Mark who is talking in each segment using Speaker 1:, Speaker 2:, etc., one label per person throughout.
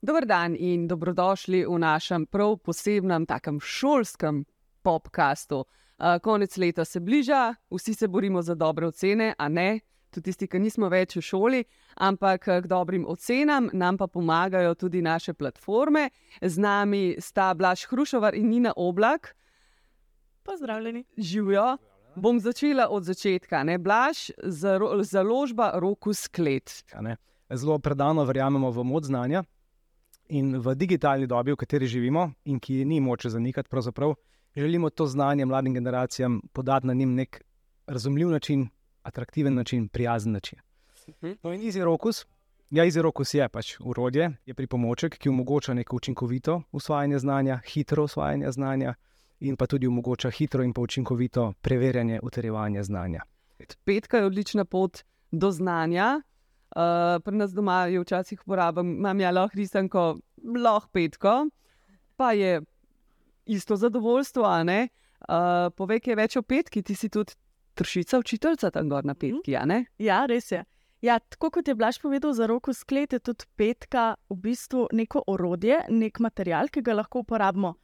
Speaker 1: Dober dan in dobrodošli v našem prav posebnem, takem šolskem podkastu. Konec leta se bliža, vsi se borimo za dobre ocene, a ne, tudi tisti, ki nismo več v šoli, ampak k dobrim ocenam nam pa pomagajo tudi naše platforme. Z nami sta Blaž Hrušovar in Nina Oblak.
Speaker 2: Pozdravljeni.
Speaker 1: Živijo. Bom začela od začetka. Ne? Blaž, založba Roku Sklet.
Speaker 3: Zelo predano verjamemo v moč znanja in v digitalni dobi, v kateri živimo in ki ni moče zanikati, pravzaprav želimo to znanje mladim generacijam podati na njim nek razumljiv način, atraktiven način, prijazen način. No, in Easy Rokus, ja, Easy Rokus je pač urodje, je pripomoček, ki omogoča neko učinkovito usvajanje znanja, hitro usvajanje znanja in pa tudi omogoča hitro in pa učinkovito preverjanje, utrjevanje znanja.
Speaker 1: Petka je odlična pot do znanja. Uh, pri nas doma je včasih uporabljam, imam ja lahko risanko, lahko petko, pa je isto zadovoljstvo. Uh, povej, kaj je več o petki, ti si tudi tršica, učiteljica tam gor na petki. Ja,
Speaker 2: ja, res je. Ja, tako kot je Blaž povedal, za roko sklet je tudi petka v bistvu neko orodje, nek material, ki ga lahko uporabimo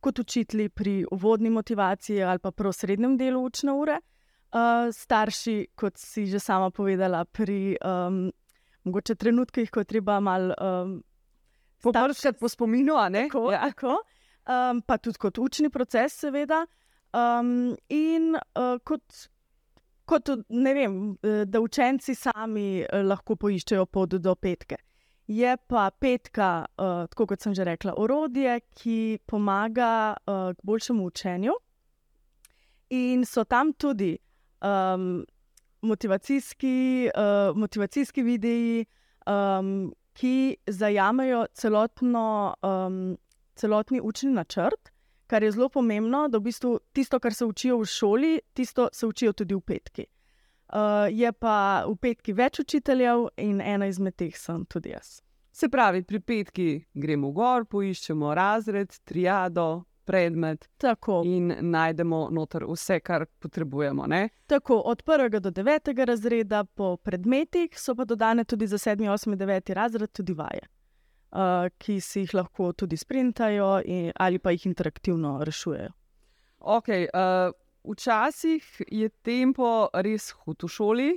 Speaker 2: kot učitelji pri uvodni motivaciji ali pa pri srednjem delu učne ure. Uh, starši, kot si že sama povedala, pri um, mogoče trenutkih, ko je treba malo um,
Speaker 1: pobrskati po spominu,
Speaker 2: tako, ja. tako, um, pa tudi kot učni proces, seveda. Um, in uh, kot, kot vem, da učenci sami uh, lahko poiščejo pot do petke. Je pa petka, uh, tako kot sem že rekla, orodje, ki pomaga uh, k boljšemu učenju. In so tam tudi um, motivacijski, uh, motivacijski videi, um, ki zajamejo celotno, um, celotni učni načrt, kar je zelo pomembno, da v bistvu tisto, kar se učijo v šoli, tisto se učijo tudi v petki. Uh, je pa v petki več učiteljev in ena izmed teh sem tudi jaz.
Speaker 1: Se pravi, pri petki gremo gor, poiščemo razred, triado, predmet.
Speaker 2: Tako.
Speaker 1: In najdemo noter vse, kar potrebujemo. Ne?
Speaker 2: Tako, od prvega do devetega razreda po predmetih so pa dodane tudi za sedmi, osmi, deveti razred tudi vaje, uh, ki si jih lahko tudi sprintajo in, ali pa jih interaktivno rešujejo.
Speaker 1: Okay, uh, včasih je tempo res hud v šoli,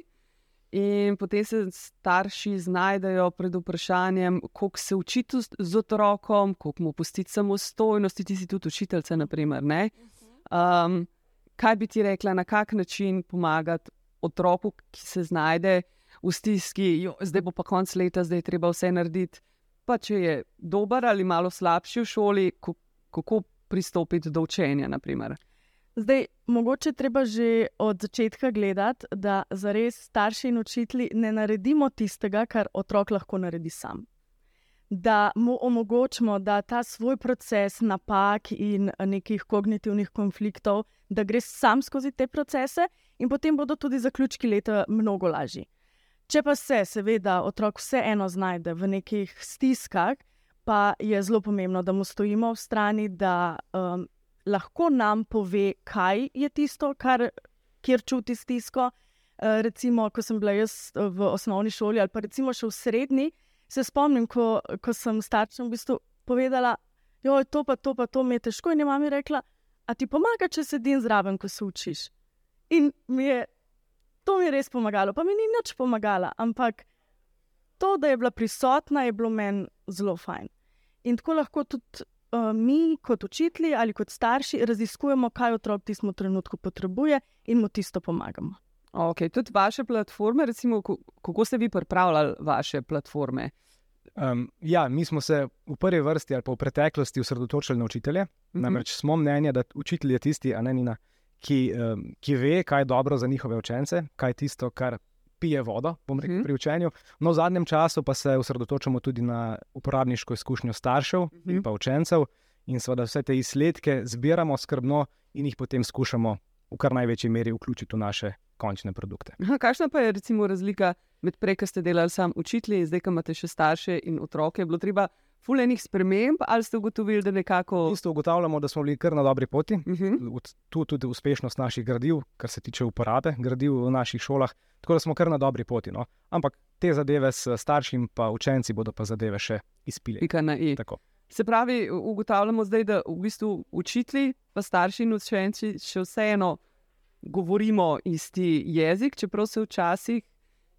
Speaker 1: in potem se starši znajdejo pred vprašanjem, kako se učiti z otrokom, kako mu pustiti samostojnost, ti si tudi učiteljica. Um, kaj bi ti rekla, na kak način pomagati otroku, ki se znajde v stiski, jo, zdaj bo pa konc leta, zdaj je treba vse narediti. Pa če je dober ali malo slabši v šoli, kako pristopiti do učenja. Naprimer.
Speaker 2: Zdaj, mogoče treba že od začetka gledati, da za res starši in učitelji ne naredimo tistega, kar otrok lahko naredi sam. Da mu omogočimo, da ta svoj proces napak in nekih kognitivnih konfliktov, da gre sam skozi te procese, in potem bodo tudi zaključki leta mnogo lažji. Če pa se, seveda, otrok vseeno znajde v nekih stiskah, pa je zelo pomembno, da mu stojimo v strani, da um, lahko nam pove, kaj je tisto, kar, kjer čuti stisko. Uh, recimo, ko sem bila jaz eh, v osnovni šoli ali pa recimo še v srednji, se spomnim, ko, ko sem staršem v bistvu povedala, da je to pa to, pa to mi je težko. In je mama rekla, a ti pomaga, če sedim zraven, ko se učiš. In mi je to mi je res pomagalo, pa mi ni nič pomagalo, ampak to, da je bila prisotna, je bilo meni zelo fajn. In tako lahko tudi mi, kot učitelji ali kot starši, raziskujemo, kaj otrok v tistem trenutku potrebuje in mu tisto pomagamo.
Speaker 1: Okay, tudi vaše platforme, recimo, kako ste vi pripravljali vaše platforme?
Speaker 3: Um, ja, mi smo se v prvi vrsti ali pa v preteklosti osredotočili na učitelje. Uh mhm. -huh. Namreč smo mnenja, da učitelj je tisti, ne, Nina, ki, um, ki ve, kaj je dobro za njihove učence, kaj je tisto, kar pije vodo, bom rekel, mm. pri učenju. No, v zadnjem času pa se osredotočamo tudi na uporabniško izkušnjo staršev mm. in pa učencev, in seveda vse te izsledke zbiramo skrbno in jih potem skušamo v kar največji meri vključiti v naše končne produkte.
Speaker 1: Aha, kakšna pa je recimo razlika med prej, ki ste delali sam učitelji, zdaj, ko imate še starše in otroke? Je bilo treba fulejnih sprememb, ali ste ugotovili, da nekako.
Speaker 3: V bistvu ugotavljamo, da smo bili kar na dobri poti.
Speaker 1: Uh -huh.
Speaker 3: Od- Tu tudi uspešnost naših gradiv, kar se tiče uporabe gradiv v naših šolah. Tako da smo kar na dobri poti. No. Ampak te zadeve s starši in pa učenci bodo pa zadeve še izpili.
Speaker 1: Pika na i.
Speaker 3: Tako.
Speaker 1: Se pravi, ugotavljamo zdaj, da v bistvu učitelji, pa starši in učenci še vseeno govorimo isti jezik, čeprav se včasih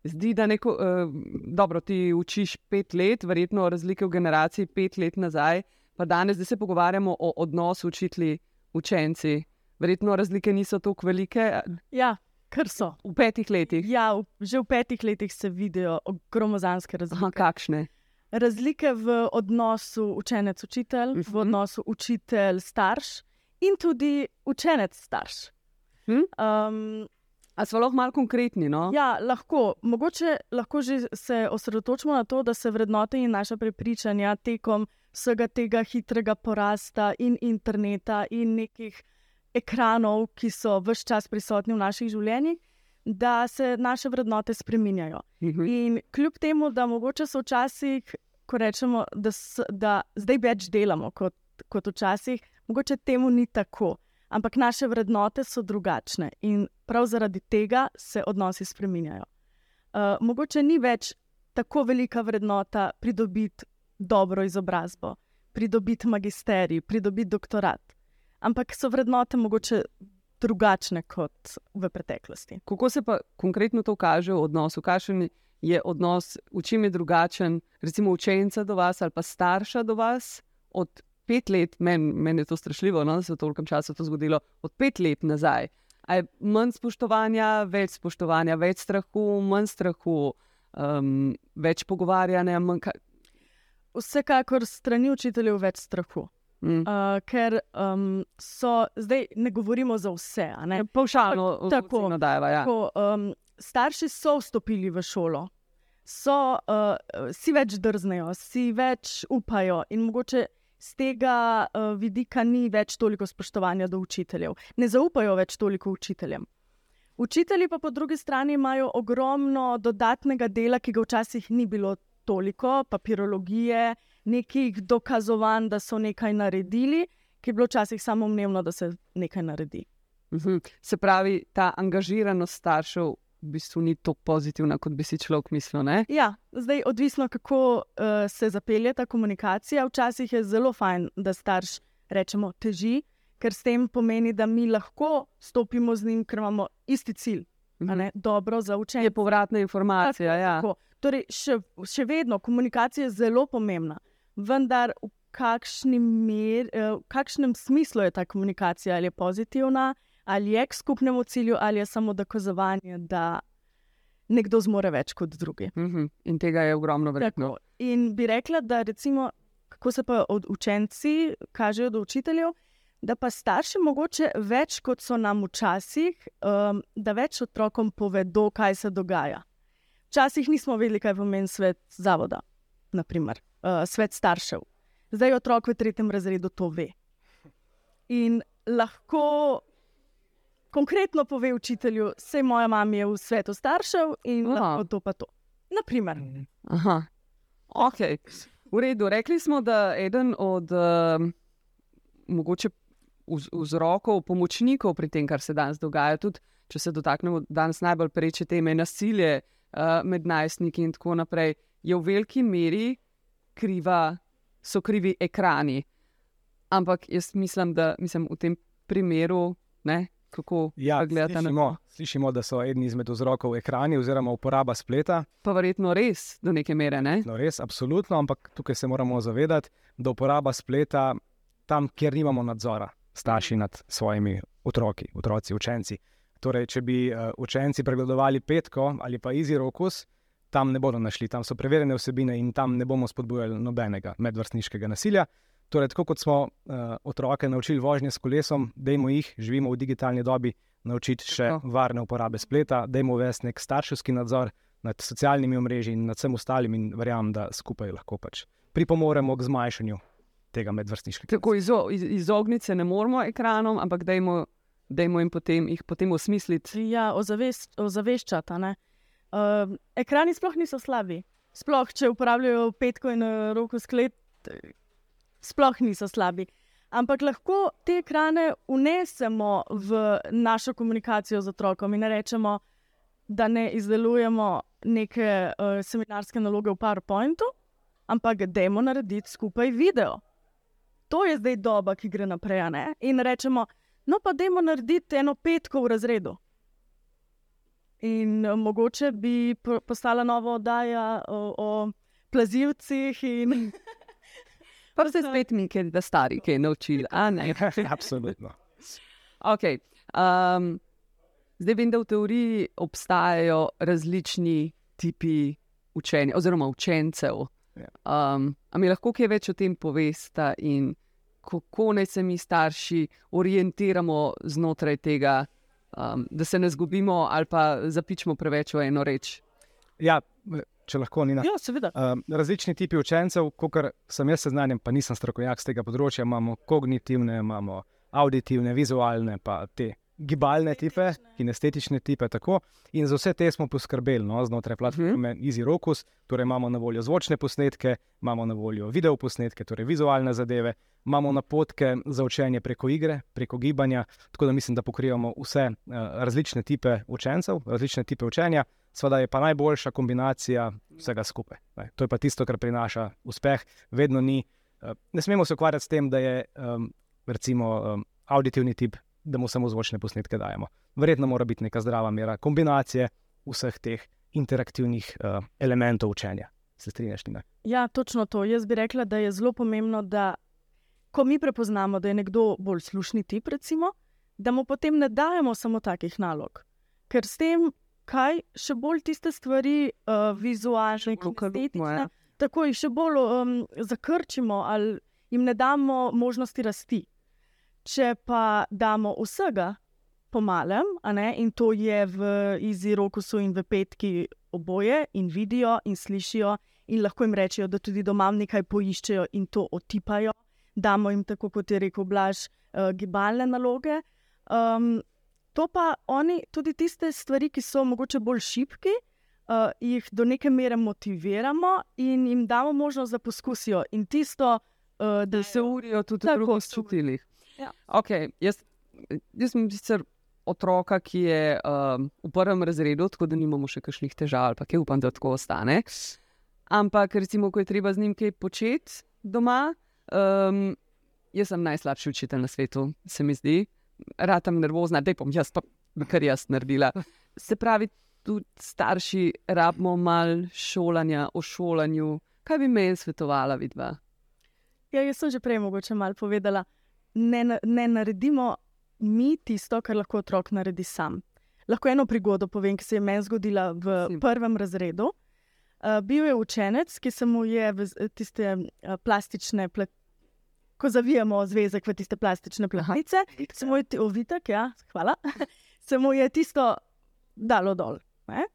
Speaker 1: zdi, da neko, uh, dobro, ti učiš pet let, verjetno razlike v generaciji pet let nazaj, pa danes, da se pogovarjamo o odnosu učitelji-učenci. Verjetno razlike niso tako velike
Speaker 2: Ja, kar so.
Speaker 1: v petih letih.
Speaker 2: Ja, v, že v petih letih se vidijo gromozanske
Speaker 1: Aha,
Speaker 2: razlike.
Speaker 1: kakšne?
Speaker 2: Razlike v odnosu učenec-učitelj, uh -huh. v
Speaker 1: Mhm.
Speaker 2: odnosu učitelj-starš in tudi učenec-starš.
Speaker 1: Hm?
Speaker 2: Um,
Speaker 1: A smo lahko malo konkretni? No?
Speaker 2: Ja, lahko. Mogoče lahko že se osredotočimo na to, da se vrednote in naša prepričanja tekom vsega tega hitrega porasta in interneta in nekih ekranov, ki so vse čas prisotni v naših življenjih, da se naše vrednote spreminjajo.
Speaker 1: Mhm.
Speaker 2: In kljub temu, da mogoče so včasih, ko rečemo, da, s, da zdaj več delamo kot, kot včasih, mogoče temu ni tako. Ampak naše vrednote so drugačne in prav zaradi tega se odnosi spreminjajo. Uh, mogoče ni več tako velika vrednota pridobiti dobro izobrazbo, pridobiti magisterij, pridobiti doktorat. Ampak so vrednote mogoče drugačne kot v preteklosti.
Speaker 1: Kako se pa konkretno to kaže v odnosu? Kakšen je odnos, v čem je drugačen, recimo učenca do vas ali pa starša do vas od pet let, meni men je to strašljivo, no, da se je v tolkem času to zgodilo, od pet let nazaj. A je manj spoštovanja, več spoštovanja, več strahu, manj strahu, um, več pogovarjanja, manj. Ka
Speaker 2: Vsekakor strani učiteljev več strahu.
Speaker 1: mm.
Speaker 2: Uh, ker um, so, zdaj ne govorimo za vse. Ne?
Speaker 1: Pavšalno
Speaker 2: tako,
Speaker 1: nadajava. Ja.
Speaker 2: Tako, um, starši so vstopili v šolo, so, uh, si več drznejo, si več upajo, in mogoče z tega uh, vidika ni več toliko spoštovanja do učiteljev, ne zaupajo več toliko učiteljem. Učitelji pa po drugi strani imajo ogromno dodatnega dela, ki ga včasih ni bilo toliko, papirologije, nekih dokazovanj, da so nekaj naredili, ki je bilo včasih samoumevno, da se nekaj naredi.
Speaker 1: Mhm. Se pravi, ta angažiranost staršev v bistvu ni tako pozitivna, kot bi si človek mislil. Ne?
Speaker 2: Ja, zdaj odvisno, kako uh, se zapelje ta komunikacija. Včasih je zelo fajn, da starš rečemo teži, ker s tem pomeni, da mi lahko stopimo z njim, ker imamo isti cilj. ne, Dobro za
Speaker 1: Je
Speaker 2: učenje.
Speaker 1: povratna informacija. Ja.
Speaker 2: Tako. Torej, še, še vedno komunikacija je zelo pomembna, vendar v, kakšni mer, eh, v kakšnem smislu je ta komunikacija, ali je pozitivna, ali je k skupnemu cilju, ali je samo dokazovanje, da nekdo zmore več kot drugi.
Speaker 1: Mhm. In tega je ogromno verjetno.
Speaker 2: Tako. In bi rekla, da recimo, kako se pa od učenci kažejo do učiteljev, da pa starši mogoče več kot so nam včasih, um, da več otrokom povedo, kaj se dogaja. Včasih nismo vedeli, kaj pomeni svet zavoda, naprimer, uh, svet staršev. Zdaj otrok v tretjem razredu to ve. In lahko konkretno pove učitelju, vse moja mama je v svetu staršev in lahko to pa to. Naprimer.
Speaker 1: Aha. Ok, v redu. Rekli smo, da eden od um, mogoče vz- vzrokov, pomočnikov pri tem, kar se danes dogaja, tudi če se dotaknemo danes najbolj pereče teme nasilje uh, med najstniki in tako naprej, je v veliki meri kriva, so krivi ekrani. Ampak jaz mislim, da mislim, v tem primeru, ne, kako
Speaker 3: Ja,
Speaker 1: gledate na
Speaker 3: slišimo, slišimo, da so eden izmed vzrokov ekrani oziroma uporaba spleta.
Speaker 1: pa verjetno res do neke mere. Ne?
Speaker 3: No, res, absolutno, ampak tukaj se moramo zavedati, da uporaba spleta tam, kjer nimamo nadzora, starši nad svojimi otroki, otroci, učenci. Torej, če bi uh, učenci pregledovali petko ali pa Easy Rokus, tam ne bodo našli, tam so preverjene vsebine in tam ne bomo spodbujali nobenega medvrstniškega nasilja. Torej, tako kot smo uh, otroke naučili vožnje s kolesom, dajmo jih, živimo v digitalni dobi, naučiti še
Speaker 1: Tako.
Speaker 3: varne uporabe spleta, dajmo uvesti nek starševski nadzor nad socialnimi omrežji in nad vsem ostalim, in verjamem, da skupaj lahko pač pripomoremo k zmanjšanju tega medvrstniškega.
Speaker 1: Tako izo, iz, izogniti se ne moramo ekranom, ampak dajmo, dajmo jim potem, jih potem osmisliti.
Speaker 2: Ja, ozavest, ozaveščata. ne. Uh, ekrani sploh niso slabi. Sploh, če uporabljajo petko in uh, roko sklep, sploh niso slabi. Ampak lahko te ekrane unesemo v našo komunikacijo z otrokom in ne rečemo, da ne izdelujemo neke uh, seminarske naloge v PowerPointu, ampak da jemo narediti skupaj video. To je zdaj doba, ki gre naprej. In rečemo, no pa da jemo narediti eno petko v razredu. In uh, mogoče bi postala nova oddaja o, o plazilcih. In...
Speaker 1: pa se spet mi, ki je stari, ki je naučil.
Speaker 3: Absolutno.
Speaker 1: Okay. Um, zdaj vem, da v teoriji obstajajo različni tipi učenja, oziroma učencev.
Speaker 3: Ja.
Speaker 1: Um, a mi lahko kaj več o tem poveste in kako naj se mi starši orientiramo znotraj tega, um, da se ne zgubimo ali pa zapičemo preveč v eno reč.
Speaker 3: Ja, če lahko ni na.
Speaker 2: Ja, seveda.
Speaker 3: Um, različni tipi učencev, kot sem jaz seznanjen, pa nisem strokovnjak z tega področja, imamo kognitivne, imamo auditivne, vizualne, pa te gibalne tipe, kinestetične tipe. Tako. In za vse te smo poskrbeli no, znotraj platforme mm -hmm. Easy Rocus. Torej imamo na voljo zvočne posnetke, imamo na voljo video posnetke, torej vizualne zadeve, imamo napotke za učenje preko igre, preko gibanja. Tako da mislim, da pokrivamo vse uh, različne tipe učencev, različne tipe učenja. Sveda je pa najboljša kombinacija vsega skupaj. Ne. To je pa tisto, kar prinaša uspeh. Vedno ni. Uh, ne smemo se ukvarjati s tem, da je um, recimo um, auditivni tip da mu samo zvočne posnetke dajemo. Verjetno mora biti neka zdrava mera kombinacije vseh teh interaktivnih uh, elementov učenja. Se strinjaš, Nina?
Speaker 2: Ja, točno to. Jaz bi rekla, da je zelo pomembno, da ko mi prepoznamo, da je nekdo bolj slušni tip, recimo, da mu potem ne dajemo samo takih nalog. Ker s tem, kaj še bolj tiste stvari, uh, vizualne, kinestetične, tako jih še bolj um, zakrčimo ali jim ne damo možnosti rasti. Če pa damo vsega po malem, in to je v Izi Rokusu in v Petki oboje, in vidijo in slišijo, in lahko jim rečejo, da tudi doma nekaj poiščejo in to otipajo, damo jim, tako kot je rekel Blaž, uh, gibalne naloge. Um, to pa oni, tudi tiste stvari, ki so mogoče bolj šipki. Uh, jih do neke mere motiviramo in jim damo možnost, da poskusijo. In tisto, uh,
Speaker 1: da se urijo tudi v drugih čutilih.
Speaker 2: Ja.
Speaker 1: Okay, jaz, jaz sem sicer otroka, ki je um, v prvem razredu, tako da nimamo še kakšnih težav, pa ki upam, da tako ostane. Ampak, recimo, ko je treba z njim kaj početi doma, um, jaz sem najslabši učitelj na svetu, se mi zdi. Rad sem nervozna, da bom jaz pa kar jaz naredila. Se pravi, tudi starši rabimo malo šolanja o šolanju. Kaj bi meni svetovala, vidva?
Speaker 2: Ja, jaz sem že prej mogoče malo povedala ne, ne naredimo mi tisto, kar lahko otrok naredi sam. Lahko eno prigodo povem, ki se je meni zgodila v Sim. prvem razredu. Uh, bil je učenec, ki se mu je v tiste uh, plastične, ko zavijamo zvezek v tiste plastične plahnice, se mu je ovitek, ja, hvala, se mu je tisto dalo dol. Ne?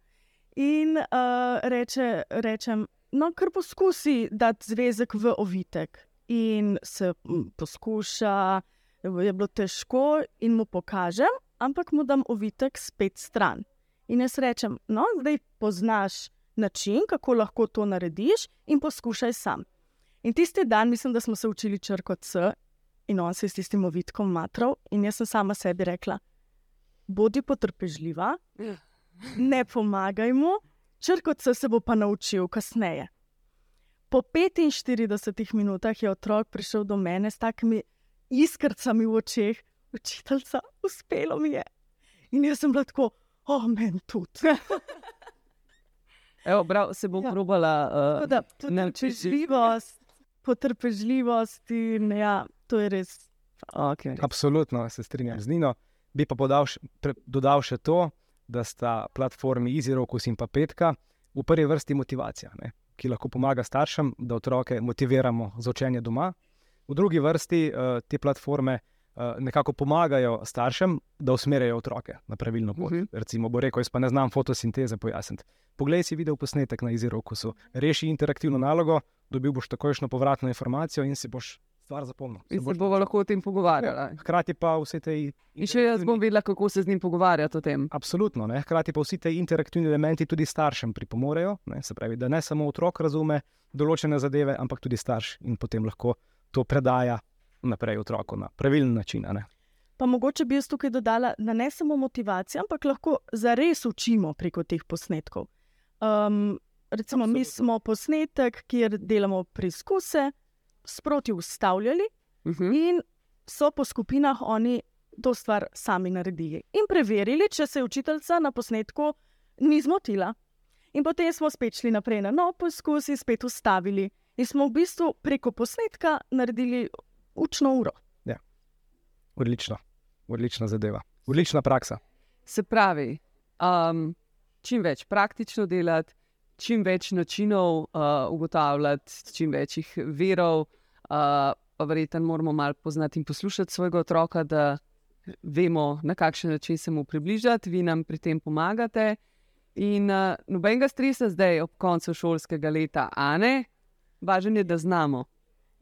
Speaker 2: In uh, reče, rečem, no, kar poskusi dati zvezek v ovitek in se poskuša, je bilo težko, in mu pokažem, ampak mu dam ovitek spet stran. In jaz rečem, no, zdaj poznaš način, kako lahko to narediš, in poskušaj sam. In tisti dan, mislim, da smo se učili črko C, in on se je s tistim ovitkom matral, in jaz sem sama sebi rekla: Bodi potrpežljiva, ne pomagaj mu, črko C se bo pa naučil kasneje. Po 45 minutah je otrok prišel do mene s takimi iskrcami v očeh, učiteljica, uspelo mi je. In jaz sem bila tako, oh, meni tudi.
Speaker 1: Evo, prav, se bom ja. probala
Speaker 2: uh, naučiti. Potrpežljivost in ja, to je res.
Speaker 1: Okay.
Speaker 3: Absolutno se strinjam z Nino. Bi pa še, pre, dodal še to, da sta platformi EasyRocus in pa Petka v prvi vrsti motivacija. Ne? ki lahko pomaga staršem, da otroke motiviramo za učenje doma. V drugi vrsti uh, te platforme nekako pomagajo staršem, da usmerjajo otroke na pravilno pot. Uh mhm. -huh. Recimo, bo rekel: Jaz pa ne znam fotosinteze pojasniti. Poglej si video posnetek na Izirokusu, reši interaktivno nalogo, dobil boš takojšno povratno informacijo in si boš stvar zapomnil.
Speaker 1: In se bomo lahko o tem pogovarjali.
Speaker 3: Hkrati pa vse te.
Speaker 1: In še jaz bom vedela, kako se z njim pogovarjati o tem.
Speaker 3: Absolutno. Ne? Hkrati pa vsi ti interaktivni elementi tudi staršem pripomorejo. Ne? Se pravi, da ne samo otrok razume določene zadeve, ampak tudi starš in potem lahko to predaja naprej otroku na pravilen način.
Speaker 2: Pa mogoče bi jaz tukaj dodala, da ne samo motivacija, ampak lahko zares učimo preko teh posnetkov. Um, recimo, mi
Speaker 3: Absolutno.
Speaker 2: smo posnetek, kjer delamo preizkuse, sproti ustavljali
Speaker 1: Mhm.
Speaker 2: in so po skupinah oni to stvar sami naredili in preverili, če se je učiteljica na posnetku ni zmotila. In potem smo spet šli naprej na nov poskus in spet ustavili. In smo v bistvu preko posnetka naredili učno uro.
Speaker 3: Odlično, odlična zadeva, odlična praksa.
Speaker 1: Se pravi, um, čim več praktično delati, čim več načinov uh, ugotavljati, čim večjih verov, uh, pa verjetno moramo malo poznati in poslušati svojega otroka, da vemo, na kakšen način se mu približati, vi nam pri tem pomagate. In uh, nobenega stresa zdaj ob koncu šolskega leta, a ne, važno je, da znamo.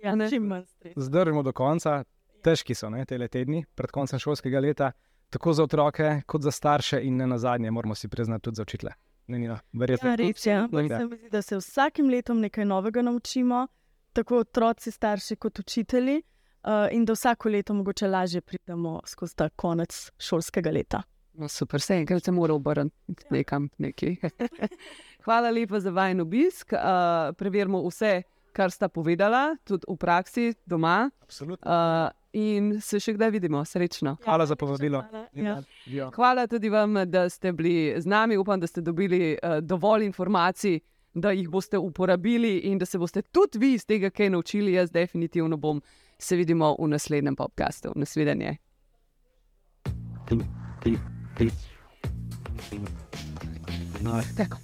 Speaker 2: Ja,
Speaker 1: Ne.
Speaker 2: čim manj stresa.
Speaker 3: Zdržimo do konca, težki so ne, te tedni pred koncem šolskega leta, tako za otroke, kot za starše, in ne na zadnje, moramo si priznati tudi za učitele. Ne, Nina, verjetno.
Speaker 2: Ja, res je.
Speaker 3: Ja.
Speaker 2: Se mi zdi, da se vsakim letom nekaj novega naučimo, tako otroci, starši kot učitelji, uh, in da vsako leto mogoče lažje pridemo skozi ta konec šolskega leta.
Speaker 1: No, super, vse enkrat se mora obrniti nekam. Nekaj. Hvala lepa za vajen obisk. Uh, preverimo vse, kar sta povedala, tudi v praksi, doma.
Speaker 3: Absolutno.
Speaker 1: Uh, in se še kdaj vidimo, srečno.
Speaker 3: Hvala za povabilo.
Speaker 2: Ja.
Speaker 3: Ja.
Speaker 1: Hvala tudi vam, da ste bili z nami. Upam, da ste dobili uh, dovolj informacij, da jih boste uporabili in da se boste tudi vi iz tega kaj naučili. Jaz definitivno bom. Se vidimo v naslednjem podkastu. Nasvidenje. Tako.